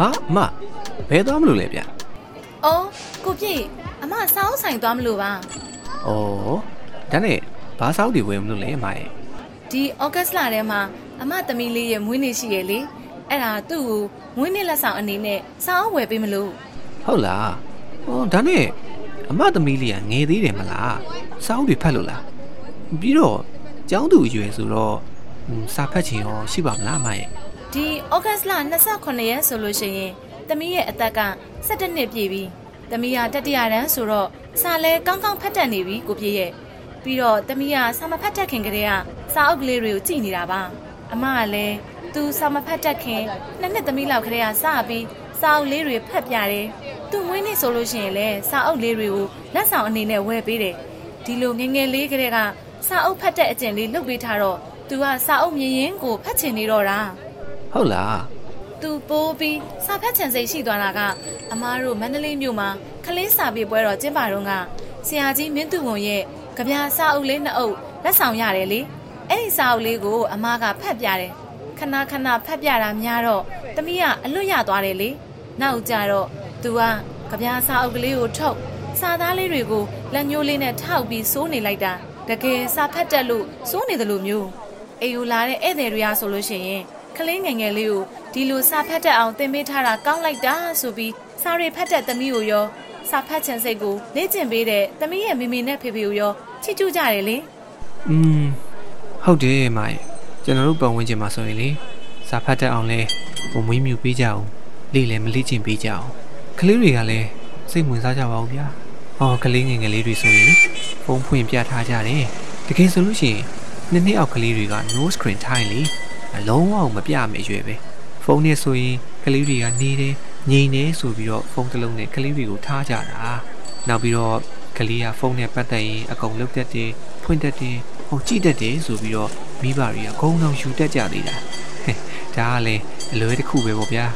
ဟာအမဘယ်သွားမလို့လဲဗျ။အော်ကိုပြည့်အမစောင်းဆိုင်သွားမလို့ပါဩဒါနဲ့ဘာစောက်တွေဝယ်မလို့လဲအမရဲ့။ဒီဩဂတ်လထဲမှာအမသမီးလေးရဲ့မွေးနေ့ရှိရဲ့လေ။အဲ့ဒါသူ့ကိုမွေးနေ့လက်ဆောင်အနေနဲ့စောင်းဝယ်ပေးမလို့ဟုတ်လားဩဒါနဲ့အမသမီးလေးကငယ်သေးတယ်မလားစောက်တွေဖတ်လို့လားပြီးတော့ကျောင်းသူအရွယ်ဆိုတော့ဟွန်းစာဖတ်ချင်ရောရှိပါမလားအမရဲ့ ဒီဩဂတ်လ28ရက်ဆိုလို့ရှိရင်သမီးရဲ့အသက်က17နှစ်ပြည့်ပြီ။သမီးကတတိယတန်းဆိုတော့စာလဲကောင်းကောင်းဖတ်တတ်နေပြီကိုပြည့်ရဲ့။ပြီးတော့သမီးကစာမဖတ်တတ်ခင်ကတည်းကစာအုပ်ကလေးတွေကိုကြည့်နေတာပါ။အမကလည်းသူစာမဖတ်တတ်ခင်နှစ်နှစ်သမီးလောက်ကလေးကစပြီးစာအုပ်လေးတွေဖတ်ပြတယ်။သူမွေးနေ့ဆိုလို့ရှိရင်လည်းစာအုပ်လေးတွေကိုလက်ဆောင်အနေနဲ့ဝယ်ပေးတယ်။ဒီလိုငယ်ငယ်လေးကလေးကစာအုပ်ဖတ်တဲ့အကျင့်လေးလုပ်ပေးထားတော့သူကစာအုပ်မြင်ရင်ကိုဖတ်ချင်နေတော့တာ။ ဟုတ်လားသူပိုးပြီးစာဖတ်ချင်စိတ်ရှိသွားတာကအမားတို့မန္တလေးမြို့မှာခလေးစာပေပွဲတော်ကျင်းပတော့ကဆရာကြီးမင်းသူဝန်ရဲ့ကြပြာစာအုပ်လေးနှစ်အုပ်လက်ဆောင်ရတယ်လေအဲ့ဒီစာအုပ်လေးကို အမားကဖတ်ပြတယ်ခဏခဏဖတ်ပြတာများတော့တမီးကအလွတ်ရသွားတယ်လေနောက်ကြတော့သူကကြပြာစာအုပ်ကလေးကိုထုတ်စာသားလေးတွေကိုလက်ညှိုးလေးနဲ့ထောက်ပြီးစိုးနေလိုက်တာတကယ်စာဖတ်တတ်လို့စိုးနေတယ်လို့မျိုးအေယူလာတဲ့ဧည့်သည်တွေကဆိုလို့ရှိရင် ကလေးငယ်ငယ်လေးကိုဒီလိုစာဖတ်တတ်အောင်သင်ပေးထားတာကောင်းလိုက်တာဆိုပြီးစာရီဖတ်တဲ့သမီးကိုရောစာဖတ်ချင်စိတ်ကိုလေ့ကျင့်ပေးတဲ့သမီးရဲ့မိမိနဲ့ဖေဖေကိုရောချစ်ကျူးကြတယ်လေอืมဟုတ်တယ်အမရဲ့ကျွန်တော်တို့ပတ်ဝန်းကျင်မှာဆိုရင်လေစာဖတ်တတ်အောင်လဲဟိုမွေးမြူပေးကြအောင်လေ့လည်းမလေ့ကျင့်ပေးကြအောင်ကလေးတွေကလည်းစိတ်ဝင်စားကြပါဦးဗျာဟောကလေးငယ်ငယ်လေးတွေဆိုရင်လေဖုန်းဖွင့်ပြထားကြတယ်တကယ်ဆိုလို့ရှိရင်နှစ်နှစ်အောက်ကလေးတွေက no screen time လေ အလုံးဝမပြမယ်ရွယ်ပဲဖုန်းနဲ့ဆိုရင်ကလေးတွေကနေတယ်ငြိမ်နေဆိုပြီးတော့ဖုန်းတစ်လုံးနဲ့ကလေးတွေကိုထားကြတာနောက်ပြီးတော့ကလေးကဖုန်းနဲ့ပတ်သက်ရင်အကုန်လုတ်တတ်တယ်ဖွင့်တတ်တယ်ဟိုကြည့်တတ်တယ်ဆိုပြီးတော့မိဘတွေကဂုံအောင်ယူတတ်ကြသေးတာဟဲ့ဒါကလည်းအလွဲတစ်ခုပဲပေါ့ဗျာ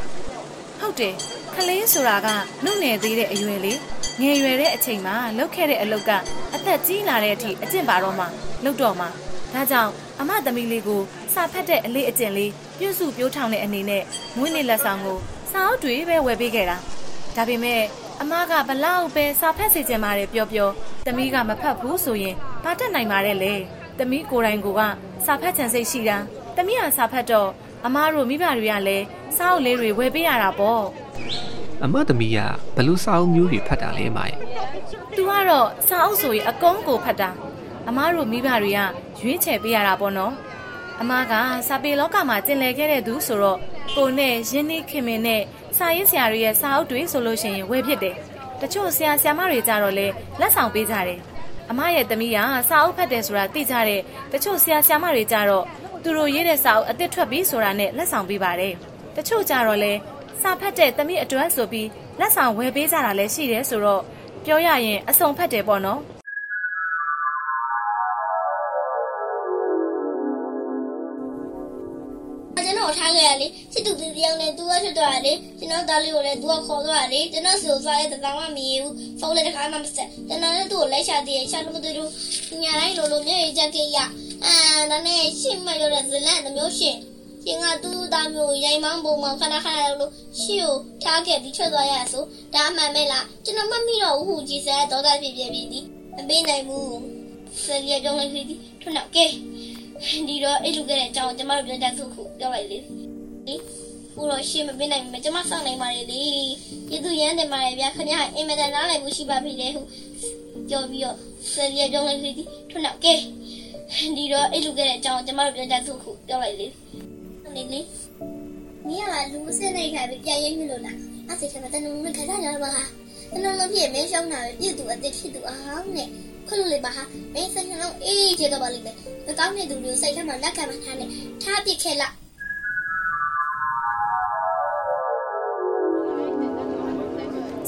ဟုတ်တယ်ကလေးဆိုတာကနှုတ်နယ်သေးတဲ့အရွယ်လေးငယ်ရွယ်တဲ့အချိန်မှာလှုပ်ခဲ့တဲ့အလုပ်ကအသက်ကြီးလာတဲ့အထိအကျင့်ပါတော့မှလှုပ်တော့မှ ဒါကြောင့်အမသမီးလေးကိုစာဖတ်တဲ့အလေးအကျင့်လေးပြုစုပြောထောင်တဲ့အနေနဲ့မွေးနေ့လက်ဆောင်ကိုစာအုပ်တွေပဲဝယ်ပေးခဲ့တာဒါပေမဲ့အမကဘလောက်ပဲစာဖတ်စေချင်ပါတယ်ပြောပြောသမီးကမဖတ်ဘူးဆိုရင်ဘာတက်နိုင်ပါတဲ့လေသမီးကိုယ်တိုင်ကစာဖတ်ချင်စိတ်ရှိတာသမီးကစာဖတ်တော့အမားတို့မိဘတွေကလည်းစာအုပ်လေးတွေဝယ်ပေးရတာပေါ့အမသမီးကဘလို့စာအုပ်မျိုးတွေဖတ်တာလဲအမရဲ့သူကတော့စာအုပ်ဆိုရင်အကုန်းကိုဖတ်တာ အမားတို့မိဘတွေကရွေးချယ်ပေးရတာပေါ့နော်အမားကစာပေလောကမှာကျင်လည်ခဲ့တဲ့သူဆိုတော့ကိုနဲ့ရင်းနှီးခင်မင်နဲ့စာရေးဆရာတွေရဲ့စာအုပ်တွေဆိုလို့ရှိရင်ဝယ်ဖြစ်တယ်တချို့ဆရာဆရာမတွေကြတော့လေလက်ဆောင်ပေးကြတယ်အမရဲ့သမီးကစာအုပ်ဖတ်တယ်ဆိုတာသိကြတဲ့တချို့ဆရာဆရာမတွေကြတော့သူတို့ရေးတဲ့စာအုပ်အစ်စ်ထွက်ပြီးဆိုတာနဲ့လက်ဆောင်ပေးပါတယ်တချို့ကြတော့လေစာဖတ်တဲ့သမီးအတွက်ဆိုပြီးလက်ဆောင်ဝယ်ပေးကြတာလည်းရှိတယ်ဆိုတော့ပြောရရင်အစုံဖတ်တယ်ပေါ့နော် ကျွန်တော်ထားခဲ့ရလေစစ်တူတူတယောက်နဲ့သူကဖြစ်သွားတယ်ကျွန်တော်သားလေးကိုလည်းသူကခေါ်သွားတယ်ကျွန်တော်စီကိုသွားတဲ့တကောင်မှမရဘူးဖုန်းလည်းတစ်ခါမှမဆက်ကျွန်တော်လည်းသူ့ကိုလိုက်ရှာသေးတယ်ရှာလို့မတွေ့ဘူးညာတိုင်းလိုလိုမျက်ရည်ချက်ခဲ့ရအာဒါနဲ့ရှင်းမရတဲ့ဇလန့်တစ်မျိုးရှင်းရှင်ကသူ့သားမျိုးရိုင်မောင်းပုံမောင်းခဏခဏလို့ရှေ့ကိုထားခဲ့ပြီးထွက်သွားရဆိုဒါမှန်မဲလားကျွန်တော်မမိတော့ဘူးဟူကြည်စဲတော့တာဖြစ်ပြပြီးဒီမပေးနိုင်ဘူး ဆက်ရကြောင်းလိုက်ပြီးထွန်းတော့ကဲဒီတော့အဲ့လူကတဲ့အကြောင်းကျွန်မတို့ပြောကြစုခုပြောလိုက်လေဒီကိုတော့ရှင်းမပေးနိုင်ဘူးကျွန်မစောင့်နိုင်ပါလေလေပြည်သူရန်တယ်ပါလေဗျာခင်ဗျာအင်မတန်နားလည်မှုရှိပါပြီလေဟုပြောပြီးတော့ဆက်ရကြောင်းလိုက်ပြီးထွန်းတော့ကဲဒီတော့အဲ့လူကတဲ့အကြောင်းကျွန်မတို့ပြောကြစုခုပြောလိုက်လေနေလေမင်းကလူစနေခိုင်ပြီးပြန်ရိပ်မလို့လားအဲ့စိတ်ကတနုံနဲ့ခဏလာပါဟာတနုံလုံးပြည့်မင်းရှောင်းတာပဲပြည်သူအသက်ဖြစ်သူအားနဲ့ ခွလို့လေပါဟာမင်းစိတ်နှလုံးအေးကျေတော့ပါလိမ့်မယ်မကောင်းတဲ့သူတွေကိုစိတ်ထဲမှာလက်ခံမထားနဲ့ထားပစ်ခဲ့လိုက်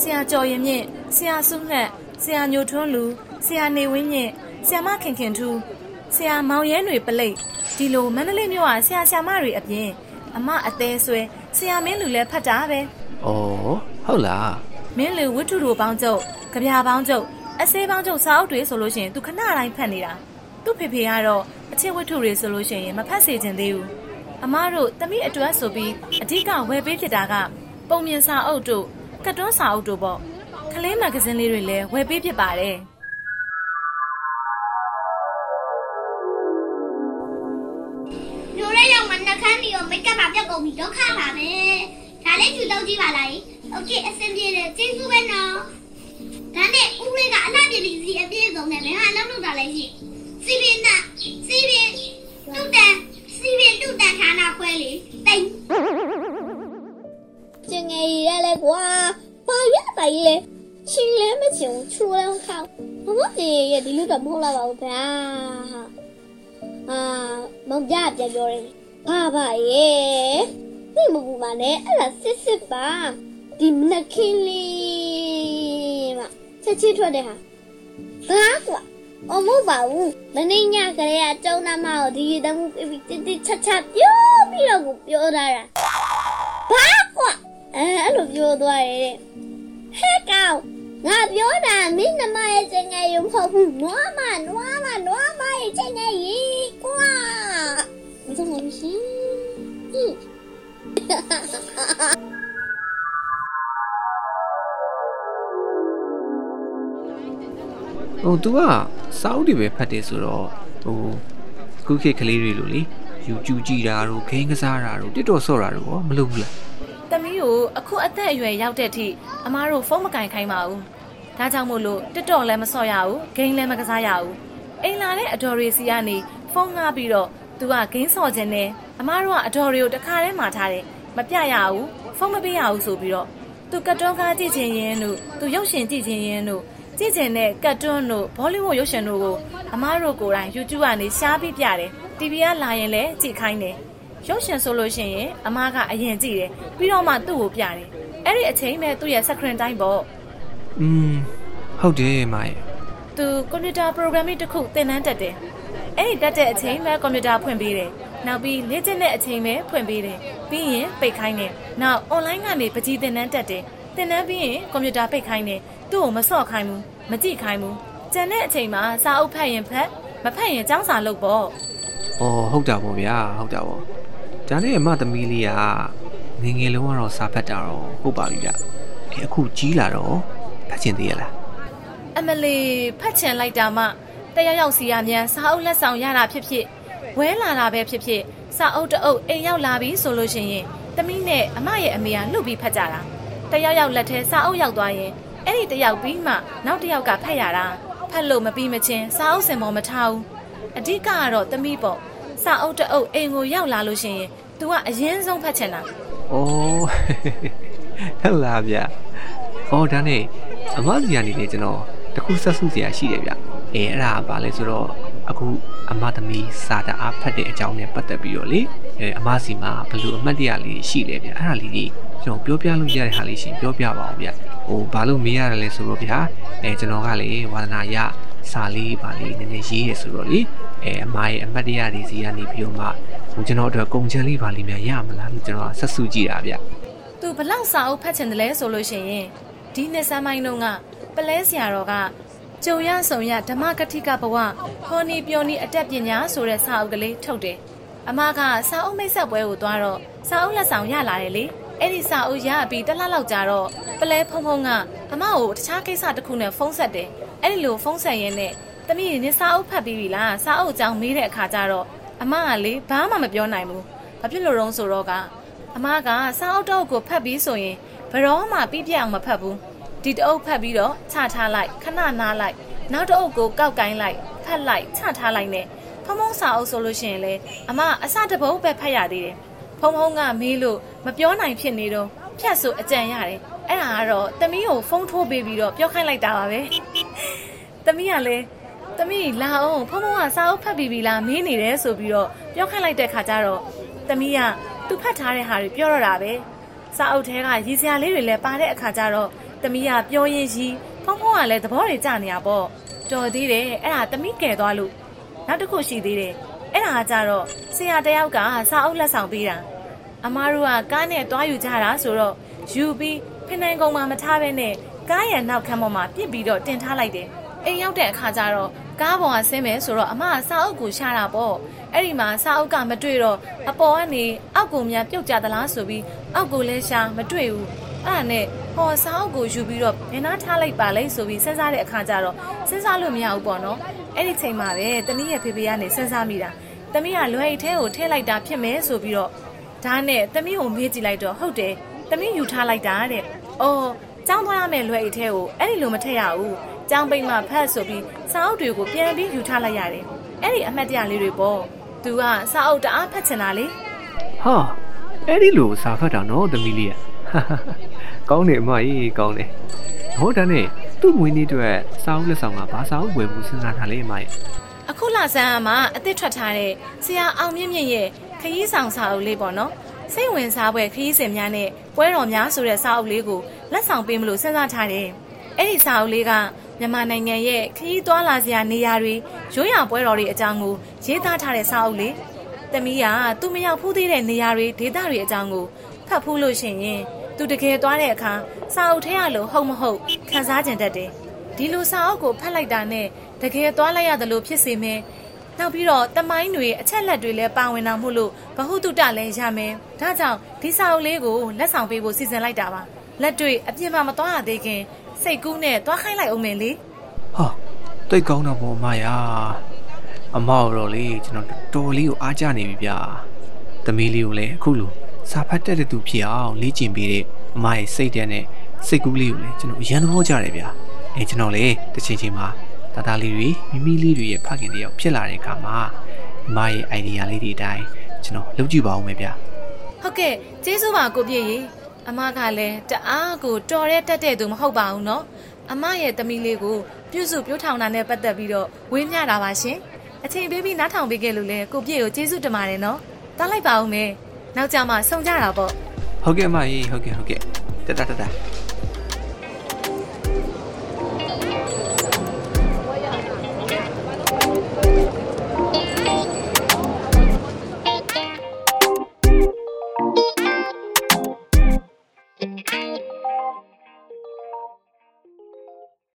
ဆရာကျော်ရင်မြင့်ဆရာစုငှက်ဆရာညိုထွန်းလူဆရာနေဝင်းမြင့်ဆရာမခင်ခင်ထူးဆရာမောင်ရဲတွေပလိတ်ဒီလိုမန္တလေးမြို့ကဆရာဆရာမတွေအပြင်အမအသေးဆွဲဆရာမင်းလူလည်းဖတ်တာပဲဩဟုတ်လားမင်းလူဝတ္ထုတို့ပေါင်းကျုပ်ကြပြာပေါင်းကျုပ် အစေးပေါင်းကျုပ်စာအုပ်တွေဆိုလို့ရှိရင်သူခဏတိုင်းဖတ်နေတာသူ့ဖေဖေကတော့အချစ်ဝတ္ထုတွေဆိုလို့ရှိရင်မဖတ်စေချင်သေးဘူးအမတို့တမိအတွက်ဆိုပြီးအဓိကဝယ်ပေးဖြစ်တာက ပုံမြင်စာအုပ်တို့ကတ်တွန်းစာအုပ်တို့ပေါ့ကလေးမဂ္ဂဇင်းလေးတွေလည်းဝယ်ပေးဖြစ်ပါတယ် မျိုးလေးရောက်မှနှခမ်းပြီးတော့မိတ်ကပ်ပါပြတ်ကုန်ပြီဒုက္ခပါပဲဒါလေးကျူတော့ကြည့်ပါလားโอเคအဆင်ပြေတယ်ကျေးဇူးပဲနော် ဒါနဲ့ဦးလေးကအလှပြည့်စီအပြည့်စုံနဲ့ဘယ်မှာလောက်လို့တာလဲရှိစီပင်နဲ့စီပင်တူတန်စီပင်တူတန်ဌာနခွဲလေတိတ်ကျငယ်ရလဲကွာပါရပါရချင်းလဲမချင်ချူလောင်းခေါမမစီရဲ့ဒီလိုတော့မဟုတ်လာပါဘူးဗျာအာမောင်ကြပြန်ပြောတယ်ဘာပါရဲ့သိမဘူးမနဲ့အဲ့ဒါစစ်စစ်ပါဒီမနက်ခင်းလေးမ ချက်ချင်းထွက်တဲ့ဟာဘာကွာအမဟုတ်ပါဘူးမင်းညကလေးကကျုံနာမကိုဒီရတမှုပြီးတိတိချာချာပြောပြီးတော့ကိုပြောတာတာဘာကွာအဲအဲ့လိုပြောသွားတယ်ဟဲ့ကောင်ငါပြောတာမင်းနမရဲ့ချင်ငယ်ရုံမဟုတ်ဘူးနွားမနွားမနွားမရဲ့ချင်ငယ်ကြီးကွာမဆုံးဘူးရှင် ဟင်းဟို तू ကစာအုပ်တွေပဲဖတ်တယ်ဆိုတော့ဟိုခုခေတ်ကလေးတွေလိုလေ YouTube ကြည့်တာတို့ဂိမ်းကစားတာတို့ TikTok ဆော့တာတို့ရောမလုပ်ဘူးလား။သမီးကိုအခုအသက်အရွယ်ရောက်တဲ့အထိအမားတို့ဖုန်းမကင်ခိုင်းပါဘူး။ဒါကြောင့်မို့လို့တစ်တော်လည်းမဆော့ရဘူးဂိမ်းလည်းမကစားရဘူး။အိမ်လာတဲ့အတော်တွေစီကနေဖုန်းငှားပြီးတော့သူကဂိမ်းဆော့ခြင်းနဲ့အမားတို့ကအတော်တွေကိုတခါတည်းမှာထားတယ်။မပြရဘူးဖုန်းမပေးရဘူးဆိုပြီးတော့သူကတ်တွန်းကားကြည့်ခြင်းရင်တို့သူရုပ်ရှင်ကြည့်ခြင်းရင်တို့ ကြည့်ခြင်းနဲ့ကတ်တွန်းတို့ဘောလိဝုဒ်ရုပ်ရှင်တို့ကိုအမားတို့ကိုယ်တိုင် YouTube ကနေရှားပြီးပြတယ်။ TV ကလာရင်လည်းကြည့်ခိုင်းတယ်။ရုပ်ရှင်ဆိုလို့ရှိရင်အမားကအရင်ကြည့်တယ်ပြီးတော့မှသူ့ကိုပြတယ်အဲ့ဒီအချိန်ပဲသူ့ရဲ့ screen time ပေါ့อืมဟုတ်တယ်မရဲ့သူကွန်ပျူတာ programming တစ်ခုသင်တန်းတက်တယ်အဲ့ဒီတက်တဲ့အချိန်ပဲကွန်ပျူတာဖွင့်ပေးတယ်နောက်ပြီးလေ့ကျင့်တဲ့အချိန်ပဲဖွင့်ပေးတယ်ပြီးရင်ပိတ်ခိုင်းတယ်နောက် online ကနေပကြီးသင်တန်းတက်တယ် သင်တန်းပြီးရင်ကွန်ပျူတာပိတ်ခိုင်းတယ်သူ့ကိုမစော့ခိုင်းဘူးမကြည့်ခိုင်းဘူးကျန်တဲ့အချိန်မှာစာအုပ်ဖတ်ရင်ဖတ်မဖတ်ရင်ចောင်းစာလုပ်ပေါ့ဩဟုတ်တာပေါ့ဗျာဟုတ်တာပေါ့ဒါနဲ့အမသမီးလေးကငယ်ငယ်လုံးကတော့စာဖတ်တာတော့ဟုတ်ပါပြီဗျအဲအခုကြီးလာတော့ဖတ်ချင်သေးရလားအမလီဖတ်ချင်လိုက်တာမှတယောက်ယောက်စီရမြန်စာအုပ်လက်ဆောင်ရတာဖြစ်ဖြစ်ဝဲလာတာပဲဖြစ်ဖြစ်စာအုပ်တအုပ်အိမ်ရောက်လာပြီဆိုလို့ရှိရင်တမီးနဲ့အမရဲ့အမေကလှုပ်ပြီးဖတ်ကြတာ တယောက်ယောက်လက်ထဲစာအုပ်ရောက်သွားရင်အဲ့ဒီတယောက်ပြီးမှနောက်တယောက်ကဖတ်ရတာဖတ်လို့မပြီးမချင်းစာအုပ်စင်ပေါ်မထားဘူးအဓိကကတော့တမီးပေါ့စာအုပ်တအုပ်အိမ်ကိုရောက်လာလို့ရှိရင် तू ကအရင်ဆုံးဖတ်ချင်တာဩဟုတ်လားဗျဩဒါနဲ့အမစီကနေလေကျွန်တော်တခုဆက်စုစရာရှိတယ်ဗျအဲအဲ့ဒါကဘာလဲဆိုတော့ အခုအမသမီးစာတအားဖတ်တဲ့အကြောင်းနဲ့ပတ်သက်ပြီးတော့လေအဲအမစီမှာဘယ်လိုအမှတ်တရလေးရှိလဲဗျအဲ့ဒါလေးကြီးကျွန်တော်ပြောပြလို့ရတဲ့ဟာလေးရှင်ပြောပြပါအောင်ဗျဟိုဘာလို့မေးရတယ်လဲဆိုတော့ဗျာအဲကျွန်တော်ကလေဝါသနာရစာလေးပါလေးနည်းနည်းရေးရဆိုတော့လေအဲအမရဲ့အမှတ်တရတွေစီကနေပြီးတော့မှဟိုကျွန်တော်အတွက်ကုန်ချမ်းလေးပါလေးများရမလားလို့ကျွန်တော်ကဆက်စုကြည့်တာဗျသူဘလောက်စာအုပ်ဖတ်ချင်တယ်လဲဆိုလို့ရှိရင်ဒီနှစ်ဆန်းပိုင်းတုန်းကပလဲဆရာတော်က ကြုံရဆုံရဓမ္မကတိကဘဝဟောနီပြောနီအတက်ပညာဆိုတဲ့စာအုပ်ကလေးထုတ်တယ်။အမကစာအုပ်မိတ်ဆက်ပွဲကိုသွားတော့စာအုပ်လက်ဆောင်ရလာတယ်လေ။အဲ့ဒီစာအုပ်ရပြီးတစ်လလောက်ကြာတော့ပလဲဖုံဖုံကအမကိုတခြားကိစ္စတစ်ခုနဲ့ဖုန်းဆက်တယ်။အဲ့ဒီလိုဖုန်းဆက်ရင်းနဲ့တမီးနေစာအုပ်ဖတ်ပြီးပြီလားစာအုပ်အကြောင်းမေးတဲ့အခါကျတော့အမကလေဘာမှမပြောနိုင်ဘူး။ဘာဖြစ်လို့တုံးဆိုတော့ကအမကစာအုပ်တော့ကိုဖတ်ပြီးဆိုရင်ဘရောမှပြပြအောင်မဖတ်ဘူး ဒီတအုပ်ဖတ်ပြီးတော့ချထားလိုက်ခဏနားလိုက်နောက်တအုပ်ကိုကောက်ကိုင်းလိုက်ဖတ်လိုက်ချထားလိုက်နဲ့ဖုံဖုံစာအုပ်ဆိုလို့ရှိရင်လေအမအစတပုတ်ပဲဖတ်ရသေးတယ်ဖုံဖုံကမေးလို့မပြောနိုင်ဖြစ်နေတော့ဖြတ်ဆိုအကြံရတယ်အဲ့ဒါကတော့တမီးကိုဖုန်းထိုးပေးပြီးတော့ပြောခိုင်းလိုက်တာပါပဲတမီးကလည်းတမီးလာအောင်ဖုံဖုံကစာအုပ်ဖတ်ပြီးပြီလားမေးနေတယ်ဆိုပြီးတော့ပြောခိုင်းလိုက်တဲ့ခါကျတော့တမီးကသူဖတ်ထားတဲ့ဟာတွေပြောတော့တာပဲစာအုပ်ထဲကရည်စရာလေးတွေလည်းပါတဲ့အခါကျတော့ တမီးကပြောရင်းရီးဖုံဖုံကလည်းသဘောတွေကျနေတာပေါ့တော်သေးတယ်အဲ့ဒါတမီးကယ်သွားလို့နောက်တစ်ခုရှိသေးတယ်အဲ့ဒါကကြတော့ဆရာတယောက်ကစာအုပ်လက်ဆောင်ပေးတာအမားတို့ကကားနဲ့တွားယူကြတာဆိုတော့ယူပြီးဖင်နန်ကုန်းမှာမထားဘဲနဲ့ကားရဲ့နောက်ခန်းပေါ်မှာပြစ်ပြီးတော့တင်ထားလိုက်တယ်အိမ်ရောက်တဲ့အခါကျတော့ ကားပေါ်ကဆင်းမယ်ဆိုတော့အမကစာအုပ်ကိုရှာတာပေါ့အဲ့ဒီမှာစာအုပ်ကမတွေ့တော့အပေါ်ကနေအောက်ကိုများပြုတ်ကျသလားဆိုပြီးအောက်ကိုလည်းရှာမတွေ့ဘူးအဲ့ဒါနဲ့ဟောစာအုပ်ကိုယူပြီးတော့ဘယ်နာထားလိုက်ပါလဲဆိုပြီးစဉ်းစားတဲ့အခါကျတော့စဉ်းစားလို့မရဘူးပေါ့နော်အဲ့ဒီချိန်မှာပဲတမီးရဲ့ဖေဖေကနေစဉ်းစားမိတာတမီးကလွယ်အိတ်ထဲကိုထည့်လိုက်တာဖြစ်မယ်ဆိုပြီးတော့ဒါနဲ့တမီးကိုမေးကြည့်လိုက်တော့ဟုတ်တယ်တမီးယူထားလိုက်တာတဲ့အော်ကျောင်းသွားရမယ်လွယ်အိတ်ထဲကိုအဲ့ဒီလိုမထည့်ရဘူး ကျောင်းပိတ်မှဖတ်ဆိုပြီးစာအုပ်တွေကိုပြန်ပြီးယူထားလိုက်ရတယ်အဲ့ဒီအမှတ်တရလေးတွေပေါ့သူကစာအုပ်တအားဖတ်ချင်တာလေဟာအဲ့ဒီလိုစာဖတ်တာနော်သမီးလေးอ่ะကောင်းတယ်အမကြီးကောင်းတယ်ဟောဒါနဲ့သူ့မွေးနေ့အတွက်စာအုပ်လက်ဆောင်ကဘာစာအုပ်ဝယ်ဖို့စဉ်းစားထားလဲအမကြီးအခုလဆန်းအမအသစ်ထွက်ထားတဲ့ဆရာအောင်မြင့်မြင့်ရဲ့ခရီးဆောင်စာအုပ်လေးပေါ့နော်စိတ်ဝင်စားပွဲခရီးစဉ်များနဲ့ပွဲတော်များဆိုတဲ့စာအုပ်လေးကိုလက်ဆောင်ပေးမလို့စဉ်းစားထားတယ်အဲ့ဒီစာအုပ်လေးက မြန်မာနိုင်ငံရဲ့ခရီးသွားလာစရာနေရာတွေရိုးရာပွဲတော်တွေအကြောင်းကိုရေးသားထားတဲ့စာအုပ်လေးတမီးကသူမရောက်ဖူးသေးတဲ့နေရာတွေဒေသတွေအကြောင်းကိုဖတ်ဖူးလို့ရှိရင်သူတကယ်သွားတဲ့အခါစာအုပ်ထဲရလို့ဟုတ်မဟုတ်ခန်းစားကျင်တတ်တယ်ဒီလိုစာအုပ်ကိုဖတ်လိုက်တာနဲ့တကယ်သွားလိုက်ရတယ်လို့ဖြစ်စေမယ်နောက်ပြီးတော့တမိုင်းတွေအချက်လက်တွေလည်းပါဝင်တာမို့လို့ဘဟုတုတလည်းရမယ်ဒါကြောင့်ဒီစာအုပ်လေးကိုလက်ဆောင်ပေးဖို့စီစဉ်လိုက်တာပါလက်တွေ့အပြင်မှာမသွားရသေးခင် စိတ်ကူးနဲ့သွားခိုင်းလိုက်အောင်မယ်လေဟာတိတ်ကောင်းတော့ပေါ့အမရာအမတော့လေကျွန်တော်တော်တော်လေးကိုအားကြနေပြီဗျာသမီးလေးကိုလည်းအခုလိုစာဖတ်တတ်တဲ့သူဖြစ်အောင်လေ့ကျင့်ပေးတဲ့အမရဲ့စိတ်ဓာတ်နဲ့စိတ်ကူးလေးကိုလည်းကျွန်တော်အရန်သဘောကျတယ်ဗျာအဲကျွန်တော်လည်းတစ်ချိန်ချိန်မှာတသားလေးတွေမိမိလေးတွေရဲ့ဖခင်တယောက်ဖြစ်လာတဲ့အခါမှာအမရဲ့ idea လေးတွေအတိုင်းကျွန်တော်လုပ်ကြည့်ပါဦးမယ်ဗျာဟုတ်ကဲ့ကျေးဇူးပါကိုပြည့်ရေ အမကလည်းတအားကိုတော်တဲ့တက်တဲ့သူမဟုတ်ပါဘူးနော်အမရဲ့သမီးလေးကိုပြုစုပြောထောင်တာနဲ့ပတ်သက်ပြီးတော့ဝေးမျှတာပါရှင်အချိန်ပေးပြီးနားထောင်ပေးခဲ့လို့လည်းကိုပြည့်ကိုကျေးဇူးတင်ပါတယ်နော်တားလိုက်ပါဦးမယ်နောက်ကြမှာဆုံကြတာပေါ့ဟုတ်ကဲ့မကြီးဟုတ်ကဲ့ဟုတ်ကဲ့တတတတ